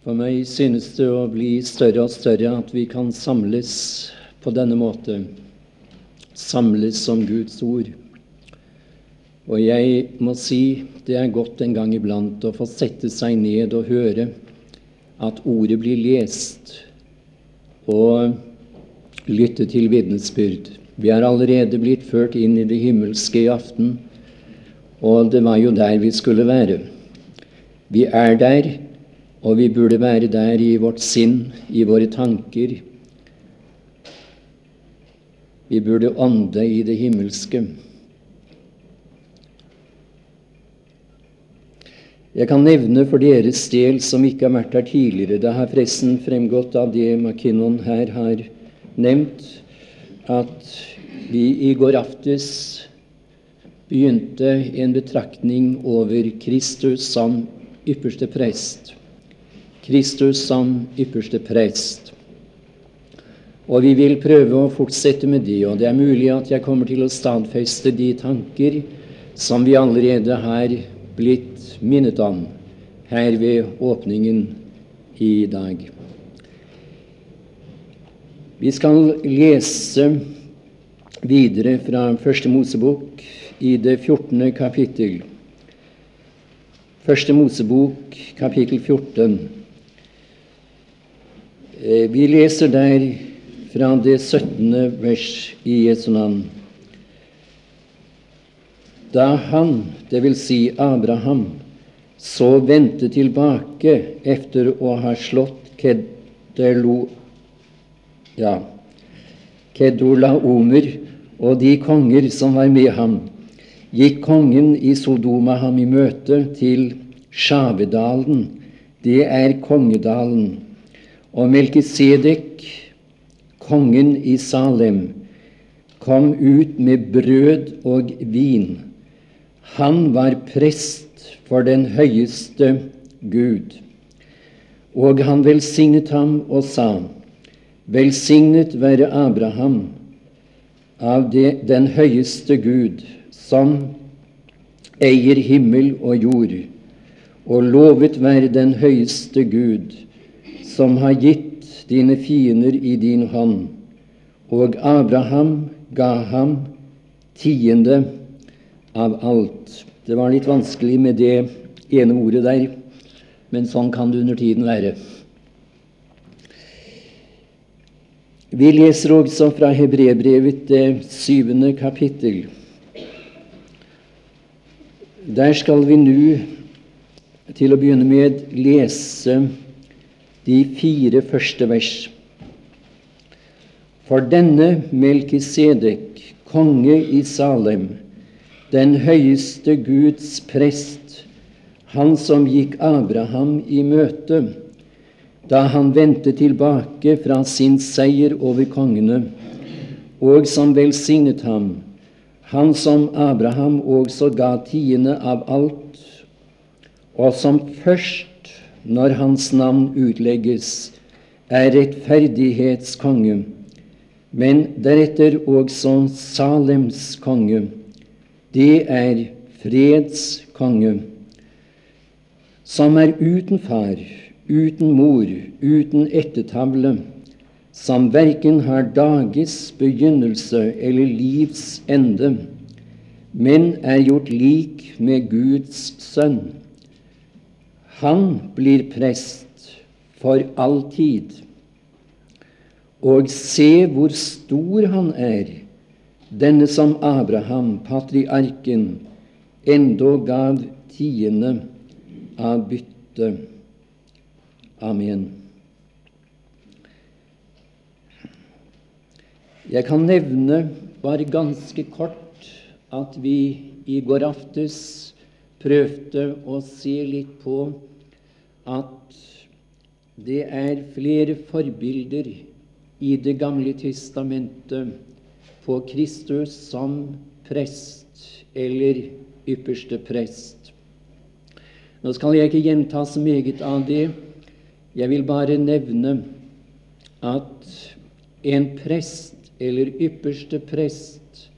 For meg synes det å bli større og større at vi kan samles på denne måte. Samles som Guds ord. Og jeg må si det er godt en gang iblant å få sette seg ned og høre at ordet blir lest, og lytte til vitnesbyrd. Vi er allerede blitt ført inn i det himmelske i aften, og det var jo der vi skulle være. Vi er der og vi burde være der i vårt sinn, i våre tanker. Vi burde ånde i det himmelske. Jeg kan nevne for deres del som ikke har vært her tidligere Det har forresten fremgått av det McKinnon her har nevnt, at vi i går aftes begynte en betraktning over Kristus som ypperste prest. Kristus som ypperste prest. Og vi vil prøve å fortsette med det, og det er mulig at jeg kommer til å stadfeste de tanker som vi allerede har blitt minnet om her ved åpningen i dag. Vi skal lese videre fra Første Mosebok i det 14. kapittel. Første Mosebok, kapittel 14. Eh, vi leser der fra det 17. vers i Jesu navn. Da han, dvs. Si Abraham, så vendte tilbake etter å ha slått Kedelo, ja, Kedolaomer og de konger som var med ham, gikk kongen i Sodoma ham i møte til Sjavedalen. Det er Kongedalen og Melkisedek, kongen i Salem, kom ut med brød og vin. Han var prest for den høyeste Gud. Og han velsignet ham og sa:" Velsignet være Abraham av det, den høyeste Gud, som eier himmel og jord, og lovet være den høyeste Gud, som har gitt dine fiender i din hånd. Og Abraham ga ham tiende av alt. Det var litt vanskelig med det ene ordet der, men sånn kan det under tiden være. Vi leser også fra Hebrebrevet, det syvende kapittel. Der skal vi nå til å begynne med lese de fire første vers. For denne Melkisedek, konge i Salem, den høyeste Guds prest, han som gikk Abraham i møte da han vendte tilbake fra sin seier over kongene, og som velsignet ham, han som Abraham også ga tiende av alt, og som først når hans navn utlegges, er rettferdighetskonge, men deretter også Salems konge. Det er fredskonge, som er uten far, uten mor, uten ettertavle, som verken har dages begynnelse eller livs ende, men er gjort lik med Guds sønn han blir prest for all tid. Og se hvor stor han er, denne som Abraham, patriarken, endog gav tiende av byttet. Amen. Jeg kan nevne bare ganske kort at vi i går aftes prøvde å se litt på at det er flere forbilder i Det gamle testamentet på Kristus som prest eller ypperste prest. Nå skal jeg ikke gjenta så meget av det. Jeg vil bare nevne at en prest eller ypperste prest,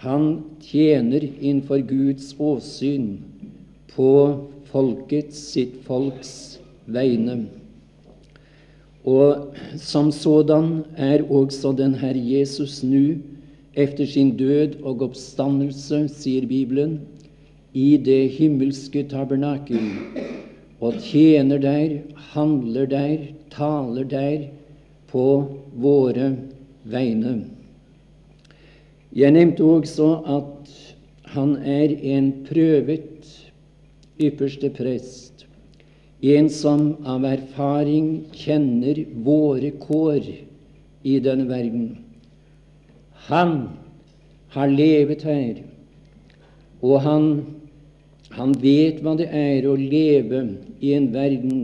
han tjener innenfor Guds åsyn på folkets, sitt folks vegne. Og som sådan er også den Herre Jesus nå, efter sin død og oppstandelse, sier Bibelen, i det himmelske tabernakel, og tjener der, handler der, taler der på våre vegne. Jeg nevnte også at han er en prøvet ypperste prest, en som av erfaring kjenner våre kår i denne verden. Han har levet her, og han, han vet hva det er å leve i en verden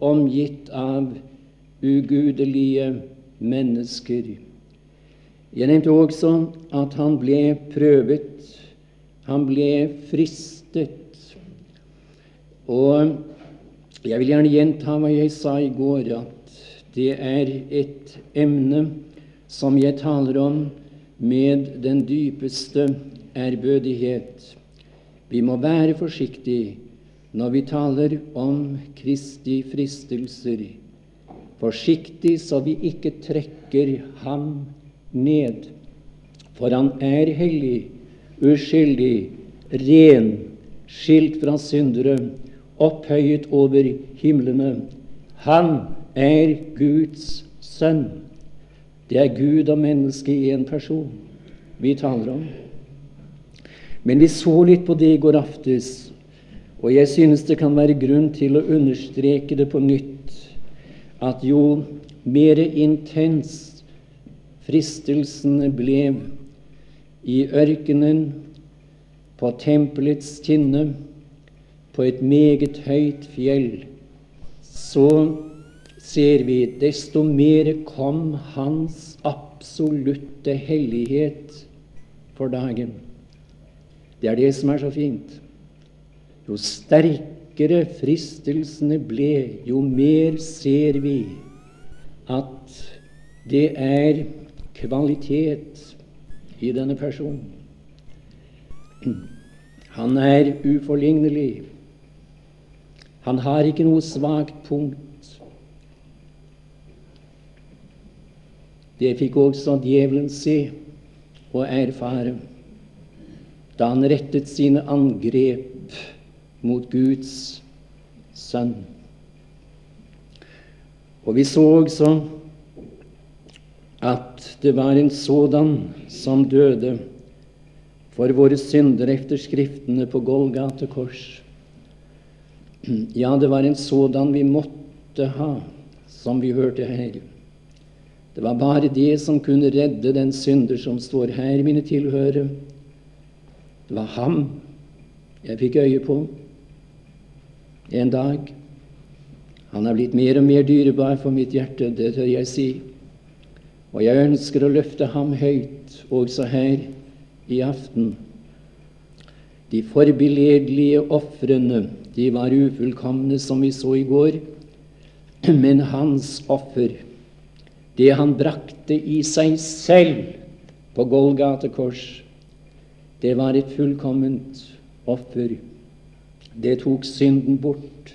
omgitt av ugudelige mennesker. Jeg nevnte også at han ble prøvet, han ble fristet. Og jeg vil gjerne gjenta hva jeg sa i går, at det er et emne som jeg taler om med den dypeste ærbødighet. Vi må være forsiktige når vi taler om Kristi fristelser. Forsiktig så vi ikke trekker ham ned. For han er hellig, uskyldig, ren, skilt fra syndere, opphøyet over himlene. Han er Guds sønn. Det er Gud og menneske i en person vi taler om. Men vi så litt på det i går aftes, og jeg synes det kan være grunn til å understreke det på nytt, at jo mer intens fristelsene ble i ørkenen, på tempelets tinne, på et meget høyt fjell, så ser vi desto mer kom Hans absolutte hellighet for dagen. Det er det som er så fint. Jo sterkere fristelsene ble, jo mer ser vi at det er kvalitet i denne personen. Han er uforlignelig. Han har ikke noe svakt punkt. Det fikk også djevelen se og erfare da han rettet sine angrep mot Guds sønn. Og vi så også at det var en sådan som døde for våre synder efter Skriftene på Golgate kors. Ja, det var en sådan vi måtte ha, som vi hørte her. Det var bare det som kunne redde den synder som står her, mine tilhørere. Det var ham jeg fikk øye på en dag. Han er blitt mer og mer dyrebar for mitt hjerte, det tør jeg si. Og jeg ønsker å løfte ham høyt også her i aften. De forbilledlige ofrene, de var ufullkomne, som vi så i går, men hans offer, det han brakte i seg selv på Golgata kors, det var et fullkomment offer. Det tok synden bort,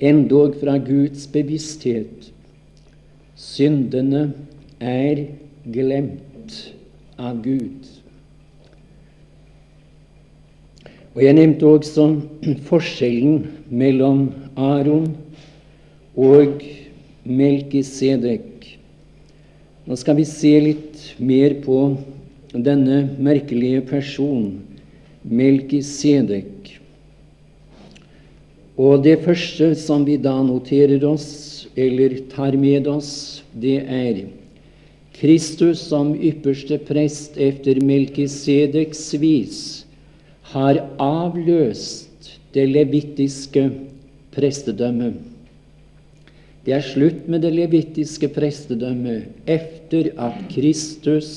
endog fra Guds bevissthet Syndene er glemt av Gud. Og Jeg nevnte også forskjellen mellom Aron og Melkisedek. Nå skal vi se litt mer på denne merkelige personen, Melkisedek. Og det første som vi da noterer oss, eller tar med oss, det er Kristus som ypperste prest efter Melkisedeks vis har avløst det levittiske prestedømmet. Det er slutt med det levittiske prestedømmet efter at Kristus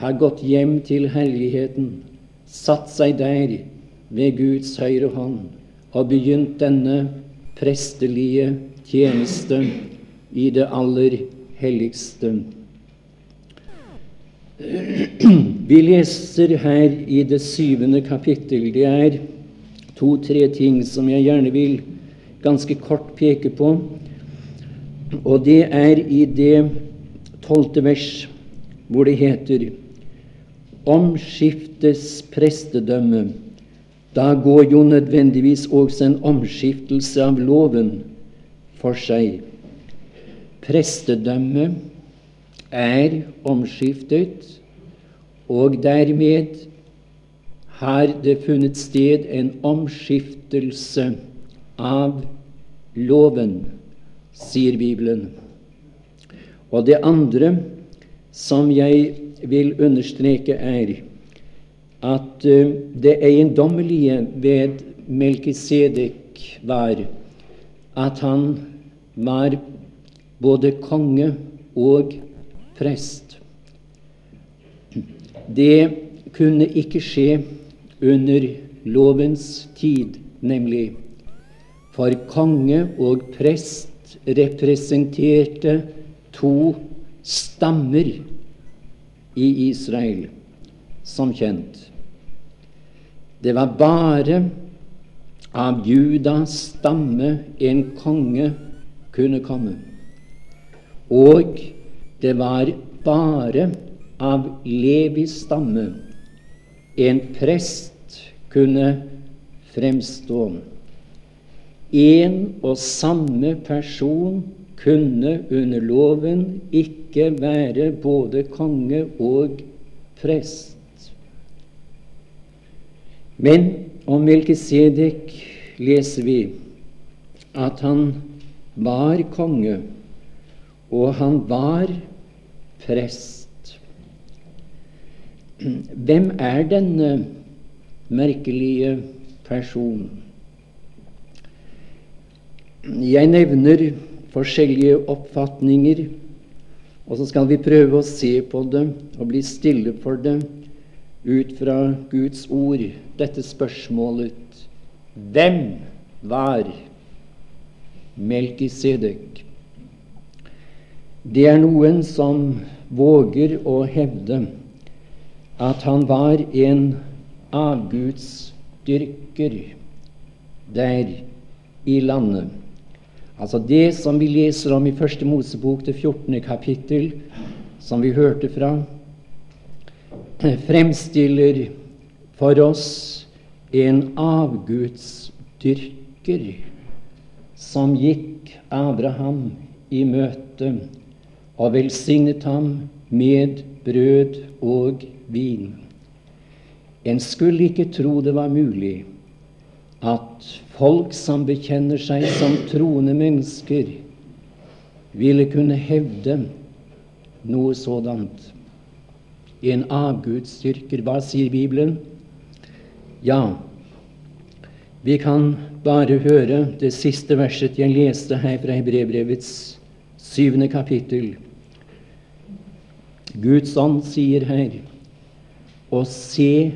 har gått hjem til helligheten, satt seg der ved Guds høyre hånd og begynt denne prestelige tjeneste i det aller helligste. Vi leser her i det syvende kapittel. Det er to-tre ting som jeg gjerne vil ganske kort peke på. Og det er i det tolvte vers hvor det heter omskiftes prestedømme. Da går jo nødvendigvis også en omskiftelse av loven for seg. Prestedømmet er omskiftet, og dermed har det funnet sted en omskiftelse av loven, sier Bibelen. Og det andre som jeg vil understreke, er at uh, det eiendommelige ved Melkisedek var at han var både konge og prest. Det kunne ikke skje under lovens tid, nemlig. For konge og prest representerte to stammer i Israel, som kjent. Det var bare av Judas stamme en konge kunne komme. Og det var bare av Levis stamme en prest kunne fremstå. En og samme person kunne under loven ikke være både konge og prest. Men om Melkisedek leser vi at han var konge, og han var prest. Hvem er denne merkelige personen? Jeg nevner forskjellige oppfatninger, og så skal vi prøve å se på det og bli stille for det ut fra Guds ord, dette spørsmålet Hvem var Melkisedek? Det er noen som våger å hevde at han var en avgudsdyrker der i landet. Altså det som vi leser om i Første Mosebok, det 14. kapittel, som vi hørte fra, fremstiller for oss en avgudsdyrker som gikk Abraham i møte og velsignet ham med brød og vin. En skulle ikke tro det var mulig at folk som bekjenner seg som troende mennesker, ville kunne hevde noe sådant. En avgudsdyrker. Hva sier Bibelen? Ja, vi kan bare høre det siste verset jeg leste her fra Hebrevbrevets syvende kapittel. Guds ånd sier her og se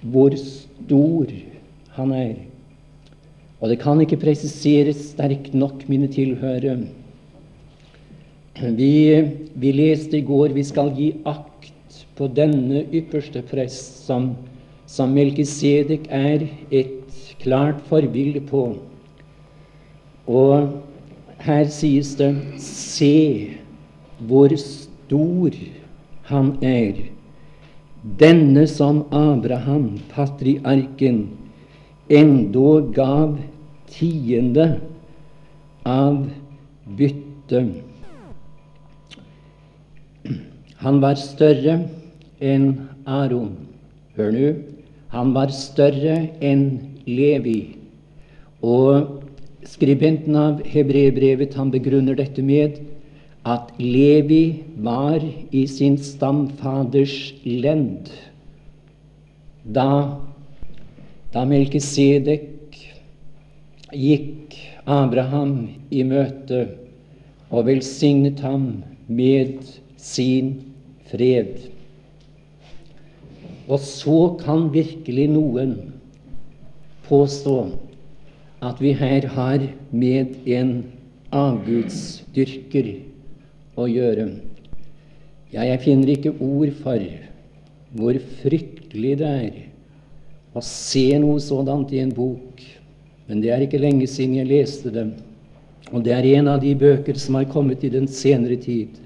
hvor stor han er. Og det kan ikke presiseres sterkt nok, mine tilhørere. Vi, vi, leste i går vi skal gi akt på denne ypperste prest, som, som Melkisedek er et klart forbilde på. Og her sies det Se hvor stor stor han er. Denne som Abraham, patriarken, endog gav tiende av byttet. Han var større enn Aron. Hør nå. Han var større enn Levi. Og skribenten av Hebrebrevet han begrunner dette med at Levi var i sin stamfaders lend da, da Melkisedek gikk Abraham i møte og velsignet ham med sin fred. Og så kan virkelig noen påstå at vi her har med en avgudsdyrker å gjøre. Ja, jeg finner ikke ord for hvor fryktelig det er å se noe sådant i en bok. Men det er ikke lenge siden jeg leste det. Og det er en av de bøker som har kommet i den senere tid.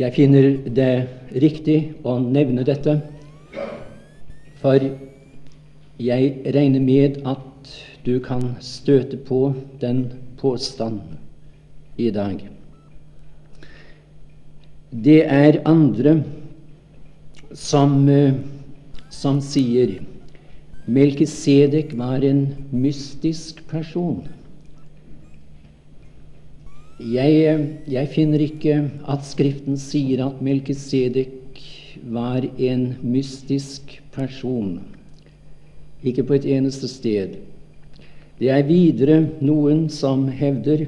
Jeg finner det riktig å nevne dette, for jeg regner med at du kan støte på den påstand i dag. Det er andre som, eh, som sier Melkisedek var en mystisk person. Jeg, eh, jeg, finner ikke at Skriften sier at Melkisedek var en mystisk person. Ikke på et eneste sted. Det er videre noen som hevder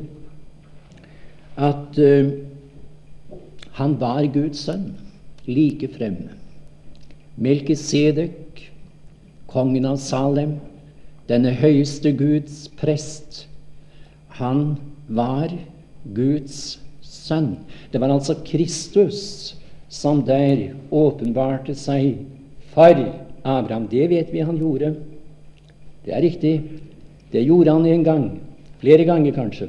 at uh, han var Guds sønn like frem. Melkisedek, kongen av Salem, denne høyeste Guds prest, han var Guds sønn. Det var altså Kristus som der åpenbarte seg for Abraham. Det vet vi han gjorde. Det er riktig. Det gjorde han en gang. Flere ganger, kanskje.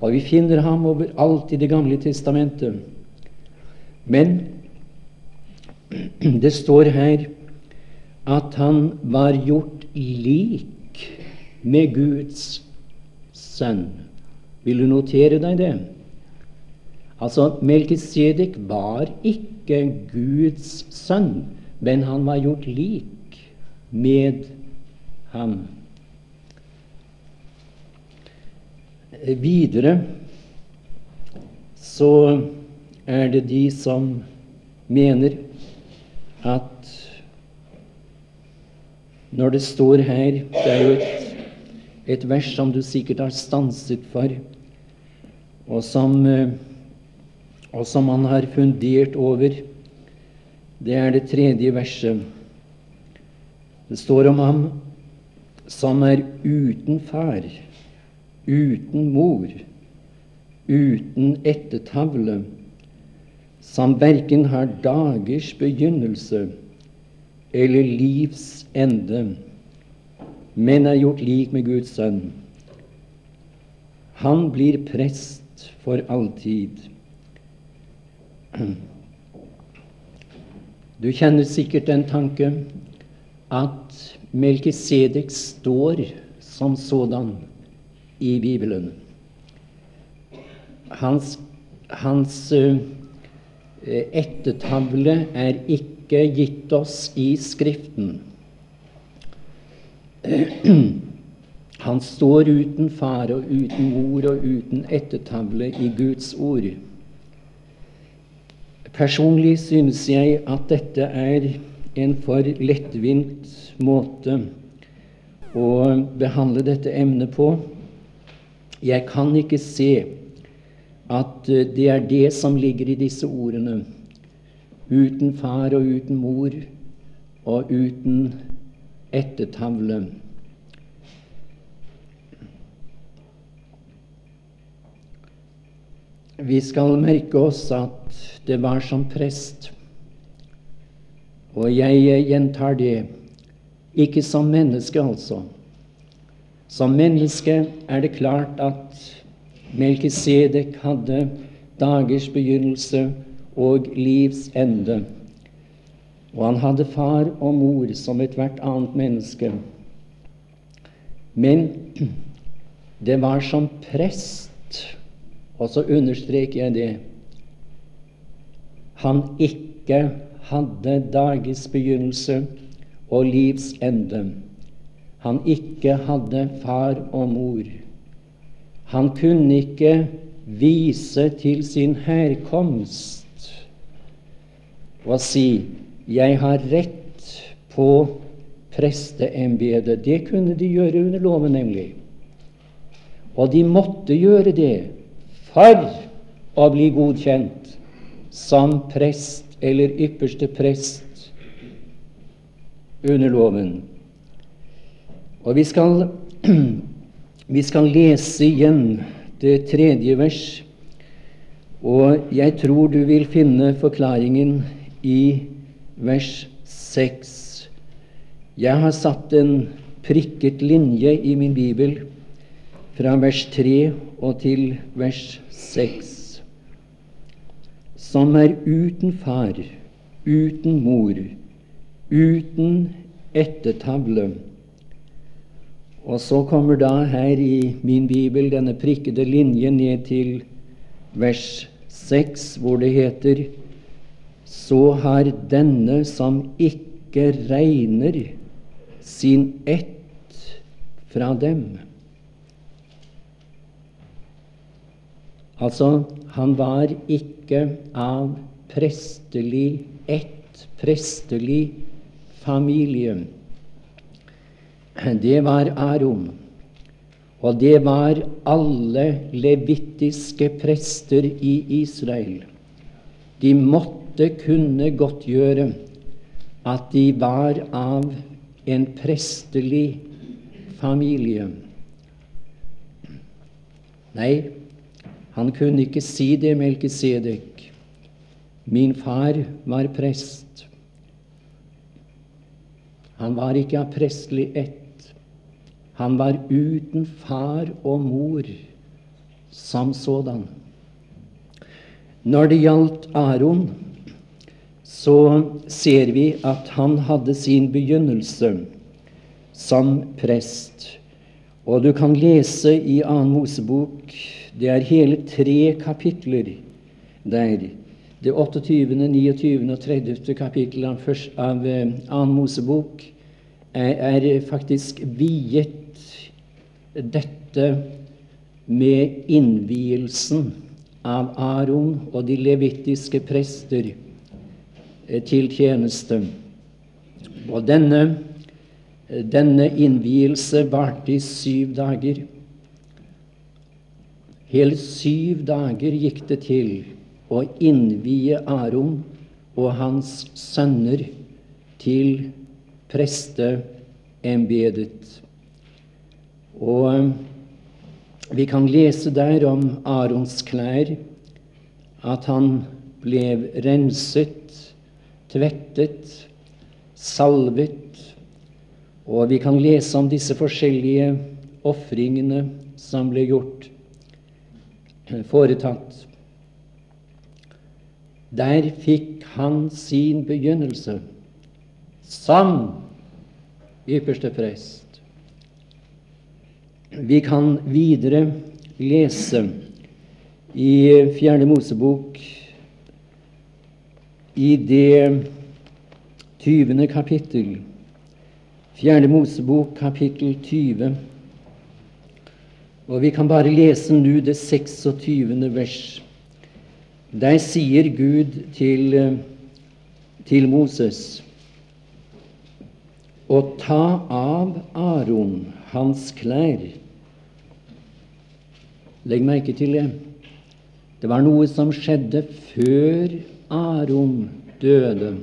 Og vi finner ham overalt i Det gamle testamentet. Men det står her at han var gjort lik med Guds sønn. Vil du notere deg det? Altså, Melkisedek var ikke Guds sønn, men han var gjort lik med ham. Videre så er det de som mener at når det står her Det er jo et, et vers som du sikkert har stanset for, og som, eh, og som man har fundert over. Det er det tredje verset. Det står om ham som er uten far, uten mor, uten ettertavle som verken har dagers begynnelse eller livs ende, men er gjort lik med Guds sønn. Han blir prest for alltid. Du kjenner sikkert den tanke at Melkisedek står som sådan i Bibelen. Hans, hans uh, ettertavle er ikke gitt oss i Skriften. Han står uten far og uten mor og uten ettertavle i Guds ord. Personlig synes jeg at dette er en for lettvint måte å behandle dette emnet på. Jeg kan ikke se at eh, det er det som ligger i disse ordene. Uten far og uten mor og uten ettertavle. Vi skal merke oss at det var som prest. Og jeg gjentar det ikke som menneske, altså. Som menneske er det klart at Melkisedek hadde dagers begynnelse og livs ende. Og han hadde far og mor som ethvert annet menneske. Men det var som prest, og så understreker jeg det, han ikke hadde dagers begynnelse og livs ende. Han ikke hadde far og mor. Han kunne ikke vise til sin herkomst og si 'Jeg har rett på presteembetet'. Det kunne de gjøre under loven, nemlig. Og de måtte gjøre det for å bli godkjent som prest eller ypperste prest under loven. Og vi skal Vi skal lese igjen det tredje vers, og jeg tror du vil finne forklaringen i vers 6. Jeg har satt en prikket linje i min bibel fra vers 3 og til vers 6. Som er uten far, uten mor, uten ettertavle. Og så kommer da her i min bibel denne prikkede linje ned til vers 6, hvor det heter Så har denne som ikke regner sin ett fra dem. Altså, han var ikke av prestelig ett, prestelig familie. Det var Aron. Og det var alle levittiske prester i Israel. De måtte kunne godtgjøre at de var av en prestelig familie. Nei, han kunne ikke si det, Melkisedek. Min far var prest. Han var ikke av prestelig ett. Han var uten far og mor som sådan. Når det gjaldt Aron, så ser vi at han hadde sin begynnelse som prest. Og du kan lese i Annen Mosebok Det er hele tre kapitler der. Det 28., 29. og 30. kapittel av, eh, Annen Mosebok er faktisk viet dette med innvielsen av Aron og de levittiske prester Eh, til tjeneste. Og denne, eh, denne innvielse varte i syv dager. Hele syv dager gikk det til å innvie Aron og hans sønner til presteembedet. Og eh, vi kan lese der om Arons klær, at han ble renset tvettet, salvet. Og vi kan lese om disse forskjellige ofringene som ble gjort, foretatt. Der fikk han sin begynnelse som ypperste prest. Vi kan videre lese i Fjerde Mosebok i det tyvende kapittel, Fjerde Mosebok, kapittel 20. Og vi kan bare lese nå det 26. vers. Der sier Gud til, til Moses å ta av Aron hans klær. Legg merke til det. Det var noe som skjedde før Aron døde,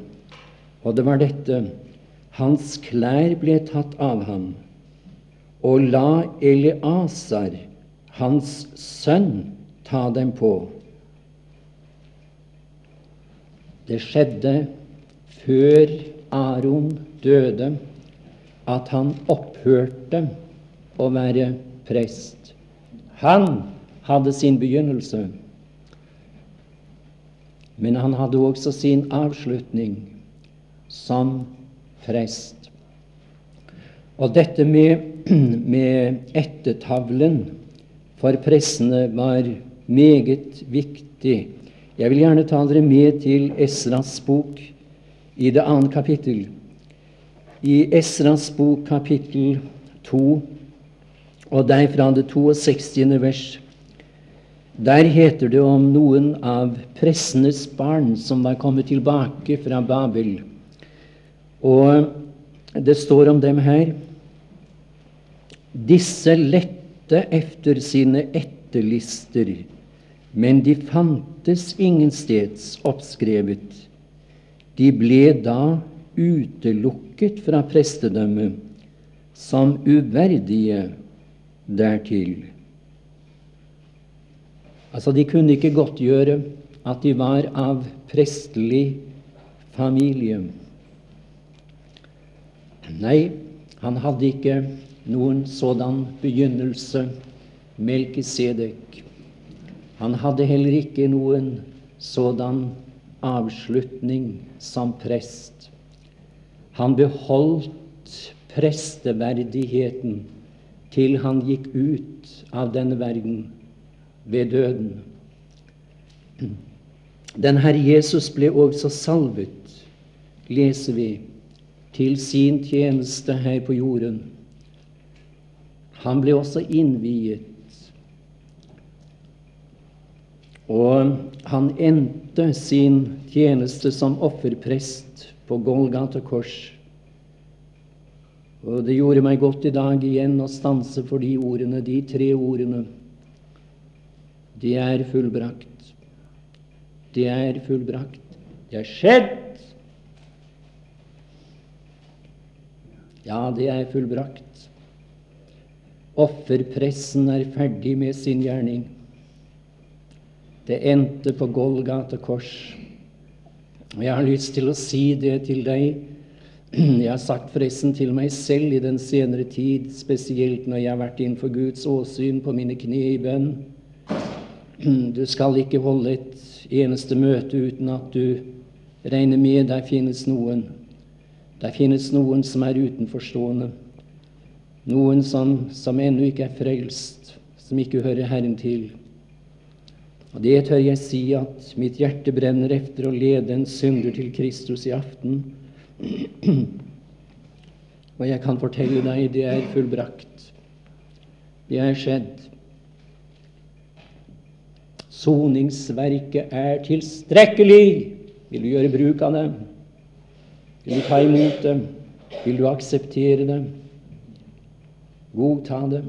og det var dette hans klær ble tatt av ham, og la Eliasar, hans sønn, ta dem på. Det skjedde før Aron døde, at han opphørte å være prest. Han hadde sin begynnelse men han hadde også sin avslutning som prest. Og dette med, med ettertavlen for pressene var meget viktig. Jeg vil gjerne ta dere med til Esras bok i det andre kapittel. I Esras bok kapittel 2, og derfra det 62. vers. Der heter det om noen av pressenes barn som var kommet tilbake fra Babel. Og det står om dem her Disse lette efter sine etterlister, men de fantes ingensteds oppskrevet. De ble da utelukket fra prestedømmet som uverdige dertil. Altså, De kunne ikke godtgjøre at de var av prestelig familie. Nei, Han hadde ikke noen sådan begynnelse, Melkisedek. Han hadde heller ikke noen sådan avslutning som prest. Han beholdt presteverdigheten til han gikk ut av denne verden ved døden. Den Herre Jesus ble også salvet, leser vi, til sin tjeneste her på jorden. Han ble også innviet. Og han endte sin tjeneste som offerprest på Golgata kors. Og det gjorde meg godt i dag igjen å stanse for de ordene, de tre ordene. De er fullbrakt. Det er fullbrakt. Det er skjedd. Ja, det er fullbrakt. Offerpressen er ferdig med sin gjerning. Det endte på Golgata kors. Og jeg har lyst til å si det til deg jeg har sagt forresten til meg selv i den senere tid, spesielt når jeg har vært innenfor Guds åsyn på mine kne i bønn Du skal ikke holde et eneste møte uten at du regner med der finnes noen. Der finnes noen som er utenforstående. Noen som, som ennå ikke er frelst, som ikke hører Herren til. Og det tør jeg si at mitt hjerte brenner efter å lede en synder til Kristus i aften og jeg kan fortelle deg, det er fullbrakt. Det er skjedd. Soningsverket er tilstrekkelig. Vil du gjøre bruk av det? Vil du ta imot det? Vil du akseptere det? Godta det?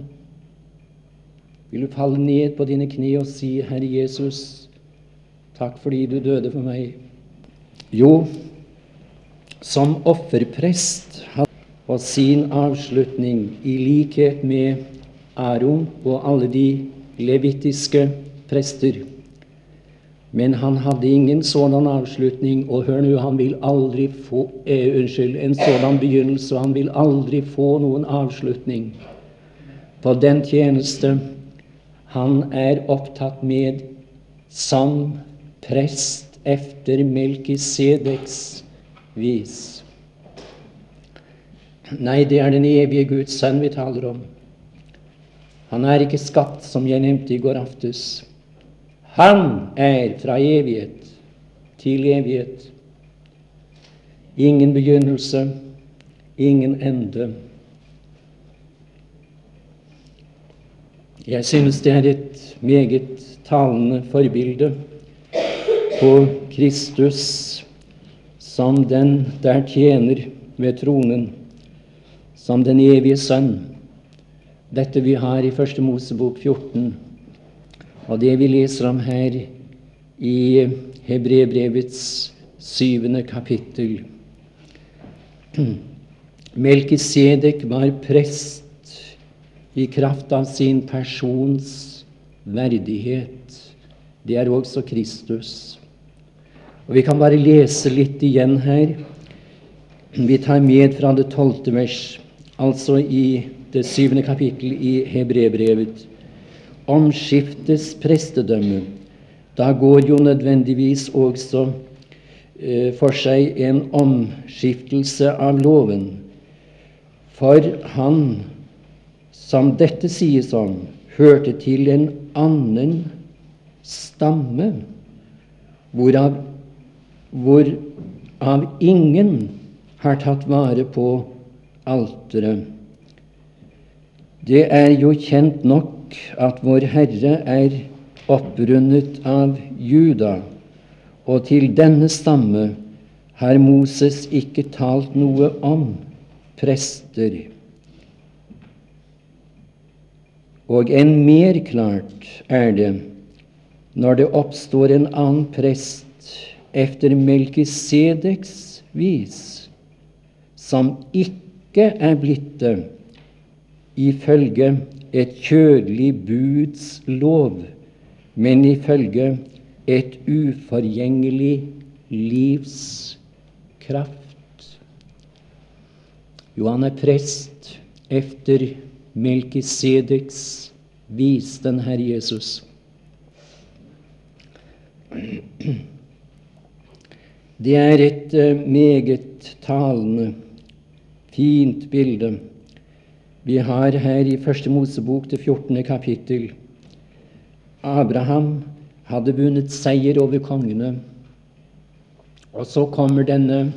Vil du falle ned på dine kne og si, Herre Jesus, takk fordi du døde for meg? Jo, som offerprest og sin avslutning i likhet med Aron og alle de levitiske prester. Men han hadde ingen sådan avslutning, og hør nå, han vil aldri få eh, Unnskyld, en sådan begynnelse, han vil aldri få noen avslutning på den tjeneste han er opptatt med som prest efter Melkisedeks vis. Nei, det er den evige Guds sønn vi taler om. Han er ikke skapt, som jeg nevnte i går aftes. Han er fra evighet til evighet. Ingen begynnelse, ingen ende. Jeg synes det er et meget talende forbilde på Kristus som den der tjener ved tronen, som den evige Sønn. Dette vi har i Første Mosebok 14, og det vi leser om her i Hebrebrevets syvende kapittel. Melkisedek var prest i kraft av sin persons verdighet. Det er også Kristus. Og Vi kan bare lese litt igjen her. Vi tar med fra det tolvte vers, altså i det syvende kapittel i Hebrebrevet. Omskiftes prestedømme. Da går jo nødvendigvis også eh, for seg en omskiftelse av loven. For han som dette sies om, hørte til en annen stamme, hvorav hvorav ingen har tatt vare på alteret. Det er jo kjent nok at Vår Herre er opprundet av Juda, og til denne stamme har Moses ikke talt noe om prester. Og enn mer klart er det når det oppstår en annen prest efter Melkisedeks vis, som ikke er blitt det ifølge et kjødelig buds lov, men ifølge et uforgjengelig livs kraft. Jo, han er prest efter Melkisedeks vis, den Herre Jesus. Det er et uh, meget talende, fint bilde vi har her i Første Mosebok, det 14. kapittel. Abraham hadde vunnet seier over kongene. Og så kommer denne,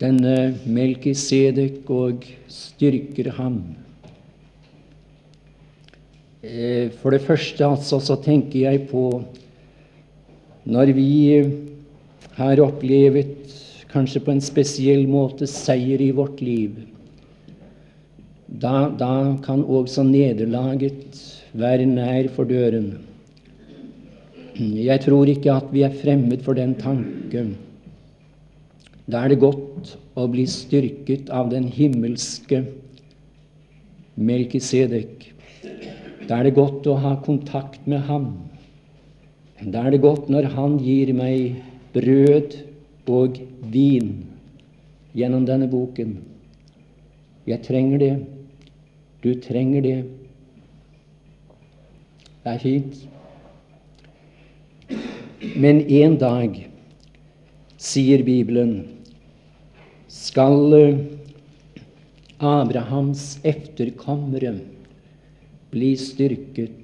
denne Melkisedek og styrker ham. Eh, for det første altså, så tenker jeg på når vi har opplevd, kanskje på en spesiell måte, seier i vårt liv. Da, da kan også nederlaget være nær for døren. Jeg tror ikke at vi er fremmed for den tanken. Da er det godt å bli styrket av den himmelske Melkisedek. Da er det godt å ha kontakt med ham. Da er det godt når han gir meg brød og vin gjennom denne boken. Jeg trenger det. Du trenger det. Det er fint. Men en dag, sier Bibelen, skal eh, Abrahams efterkommere bli styrket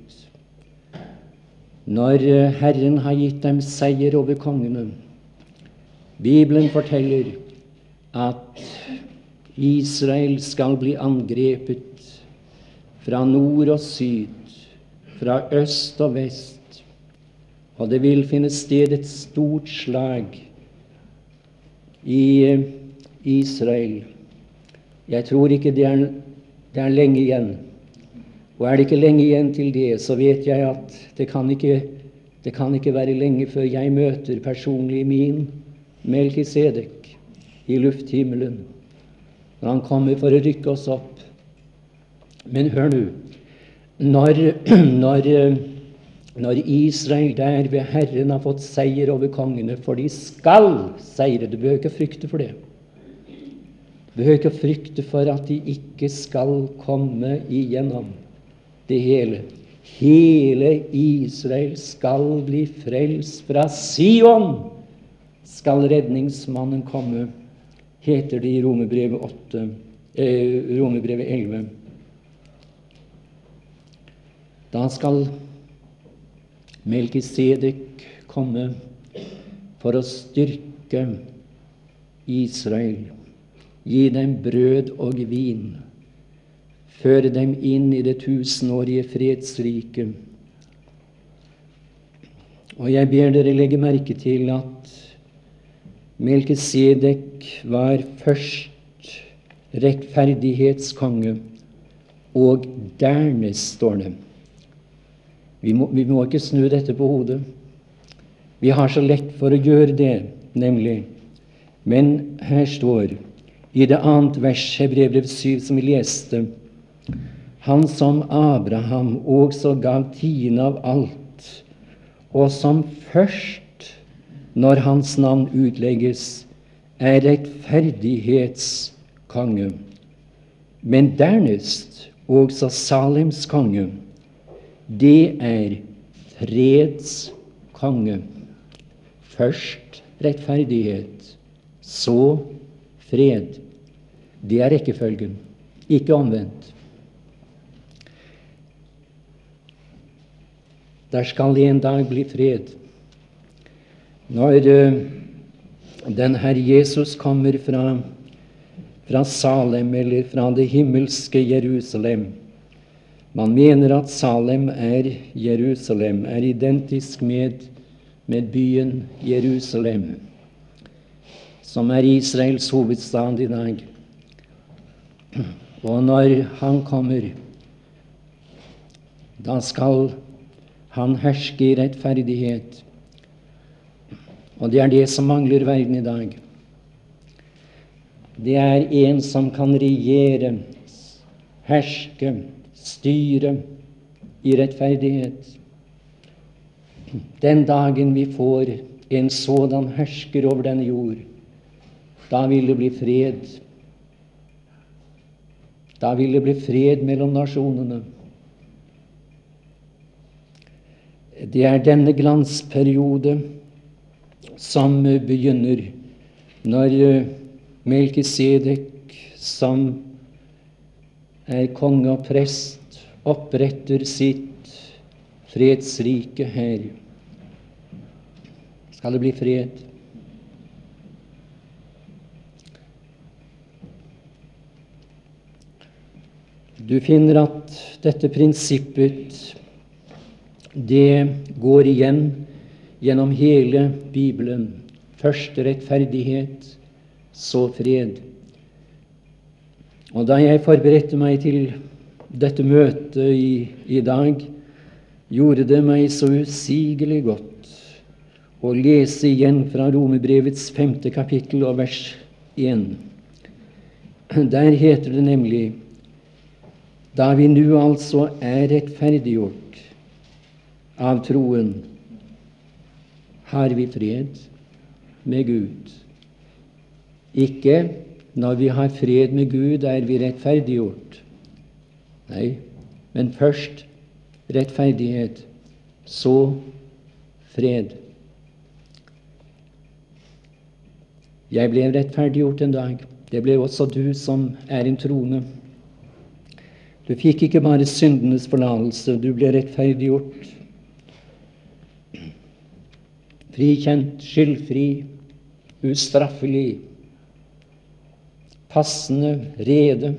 når eh, Herren har gitt dem seier over kongene. Bibelen forteller at Israel skal bli angrepet fra nord og syd, fra øst og vest og det vil finne sted et stort slag i eh, Israel. Jeg tror ikke det er, det er lenge igjen. Og er det ikke lenge igjen til det, så vet jeg at det kan ikke, det kan ikke være lenge før jeg møter personlig min Melkisedek i lufthimmelen, når han kommer for å rykke oss opp. Men hør nå. Når, når eh, når Israel der ved Herren har fått seier over kongene, for de skal seire. Du behøver ikke frykte for det. Du behøver ikke frykte for at de ikke skal komme igjennom det hele. Hele Israel skal bli frelst. Fra Sion skal redningsmannen komme, heter det i Romerbrevet, 8, eh, Romerbrevet 11. Da skal Melkisedek komme for å styrke Israel, gi dem brød og vin, føre dem inn i det tusenårige fredsriket. Og jeg ber dere legge merke til at Melkisedek var først rettferdighetskonge, og dernest, står det, vi må, vi må ikke snu dette på hodet. Vi har så lett for å gjøre det, nemlig. Men her står i det annet vers, Hebrevbrev 7, som vi leste Han som Abraham også gav tiende av alt, og som først, når hans navn utlegges, er rettferdighetskonge, men dernest også Salems konge det er freds konge. Først rettferdighet, så fred. Det er rekkefølgen, ikke omvendt. Der skal en dag bli fred. Når uh, den Herre Jesus kommer fra, fra Salem eller fra det himmelske Jerusalem, man mener at Salem er Jerusalem, er identisk med, med byen Jerusalem, som er Israels hovedstad i dag. Og når han kommer, da skal han herske i rettferdighet. Og det er det som mangler verden i dag. Det er en som kan regjere, herske, styre i rettferdighet. Den dagen vi får en sådan hersker over denne jord, da vil det bli fred. Da vil det bli fred mellom nasjonene. Det er denne glansperiode som begynner når Melkisedek, som er konge og prest, oppretter sitt fredsrike her. Skal det bli fred? Du finner at dette prinsippet det går igjen gjennom hele Bibelen. Først rettferdighet, så fred. Og da jeg forberedte meg til dette møtet i, i dag, gjorde det meg så usigelig godt å lese igjen fra Romerbrevets femte kapittel og vers 1. Der heter det nemlig da vi nå altså er rettferdiggjort av troen, har vi fred med Gud. Ikke når vi har fred med Gud, er vi rettferdiggjort. Nei, men først rettferdighet, så fred. Jeg ble rettferdiggjort en dag. Det ble også du som er en trone. Du fikk ikke bare syndenes forlatelse, du ble rettferdiggjort. Frikjent, skyldfri, ustraffelig, passende rede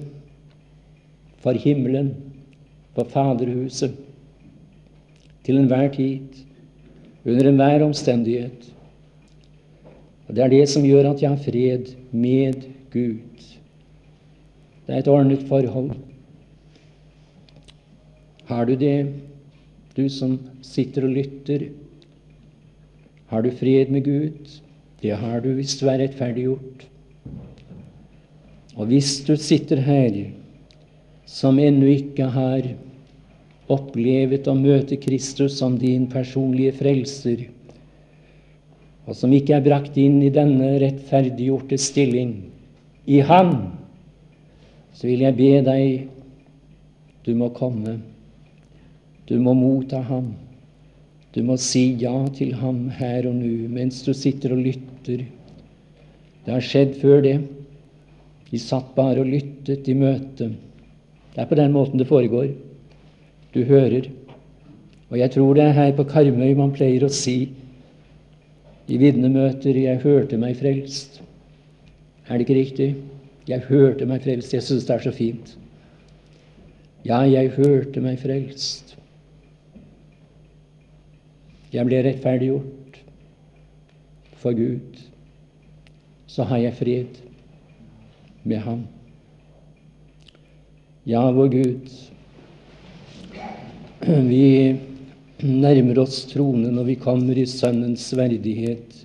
for himmelen, for Faderhuset, til enhver tid, under enhver omstendighet. Og Det er det som gjør at jeg har fred med Gud. Det er et ordnet forhold. Har du det, du som sitter og lytter? Har du fred med Gud? Det har du hvis du er rettferdiggjort. Og hvis du sitter her som ennå ikke har opplevet å møte Kristus som din personlige frelser, og som ikke er brakt inn i denne rettferdiggjorte stilling i Han, så vil jeg be deg du må komme. Du må motta ham. Du må si ja til ham her og nå mens du sitter og lytter. Det har skjedd før det. De satt bare og lyttet i møte. Det er på den måten det foregår. Du hører. Og jeg tror det er her på Karmøy man pleier å si i vitnemøter 'Jeg hørte meg frelst'. Er det ikke riktig? Jeg hørte meg frelst. Jeg syns det er så fint. Ja, jeg hørte meg frelst. Jeg ble rettferdiggjort for Gud. Så har jeg fred med Ham. Ja, vår Gud, vi nærmer oss tronen når vi kommer i Sønnens verdighet.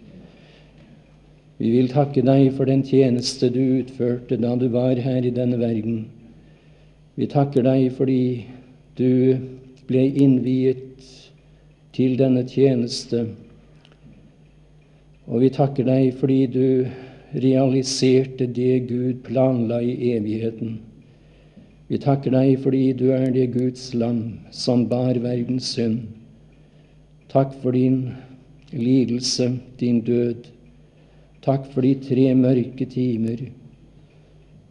Vi vil takke deg for den tjeneste du utførte da du var her i denne verden. Vi takker deg fordi du ble innviet til denne tjeneste. Og vi takker deg fordi du realiserte det Gud planla i evigheten. Vi takker deg fordi du er det Guds lam som bar verdens synd. Takk for din lidelse, din død. Takk for de tre mørke timer.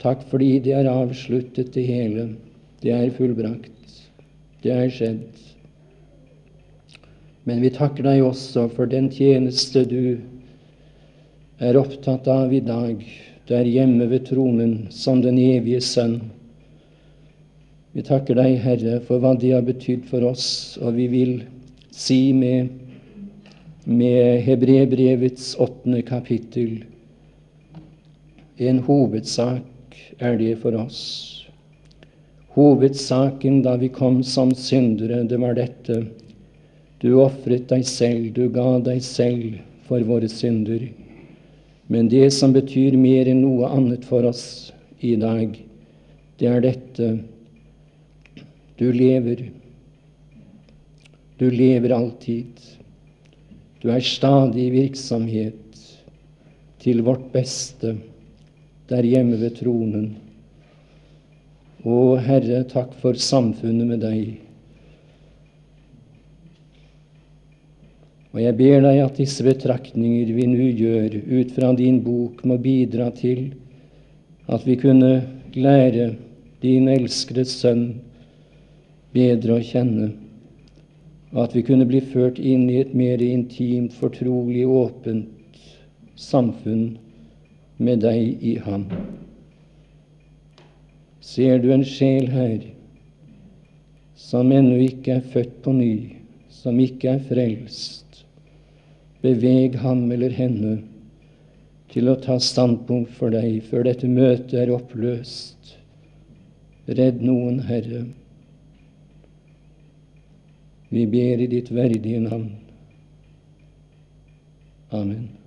Takk fordi det er avsluttet, det hele. Det er fullbrakt. Det er skjedd. Men vi takker deg også for den tjeneste du er opptatt av i dag, der hjemme ved tronen som den evige Sønn. Vi takker deg, Herre, for hva det har betydd for oss, og vi vil si med, med Hebrebrevets åttende kapittel en hovedsak er det for oss. Hovedsaken da vi kom som syndere, det var dette du ofret deg selv, du ga deg selv for våre synder. Men det som betyr mer enn noe annet for oss i dag, det er dette du lever. Du lever alltid. Du er stadig i virksomhet til vårt beste der hjemme ved tronen. Å, Herre, takk for samfunnet med deg. Og jeg ber deg at disse betraktninger vi nå gjør ut fra din bok, må bidra til at vi kunne lære din elskede Sønn bedre å kjenne, og at vi kunne bli ført inn i et mer intimt, fortrolig, åpent samfunn med deg i ham. Ser du en sjel her som ennå ikke er født på ny, som ikke er frelst? Beveg ham eller henne til å ta standpunkt for deg før dette møtet er oppløst. Redd noen, Herre. Vi ber i ditt verdige navn. Amen.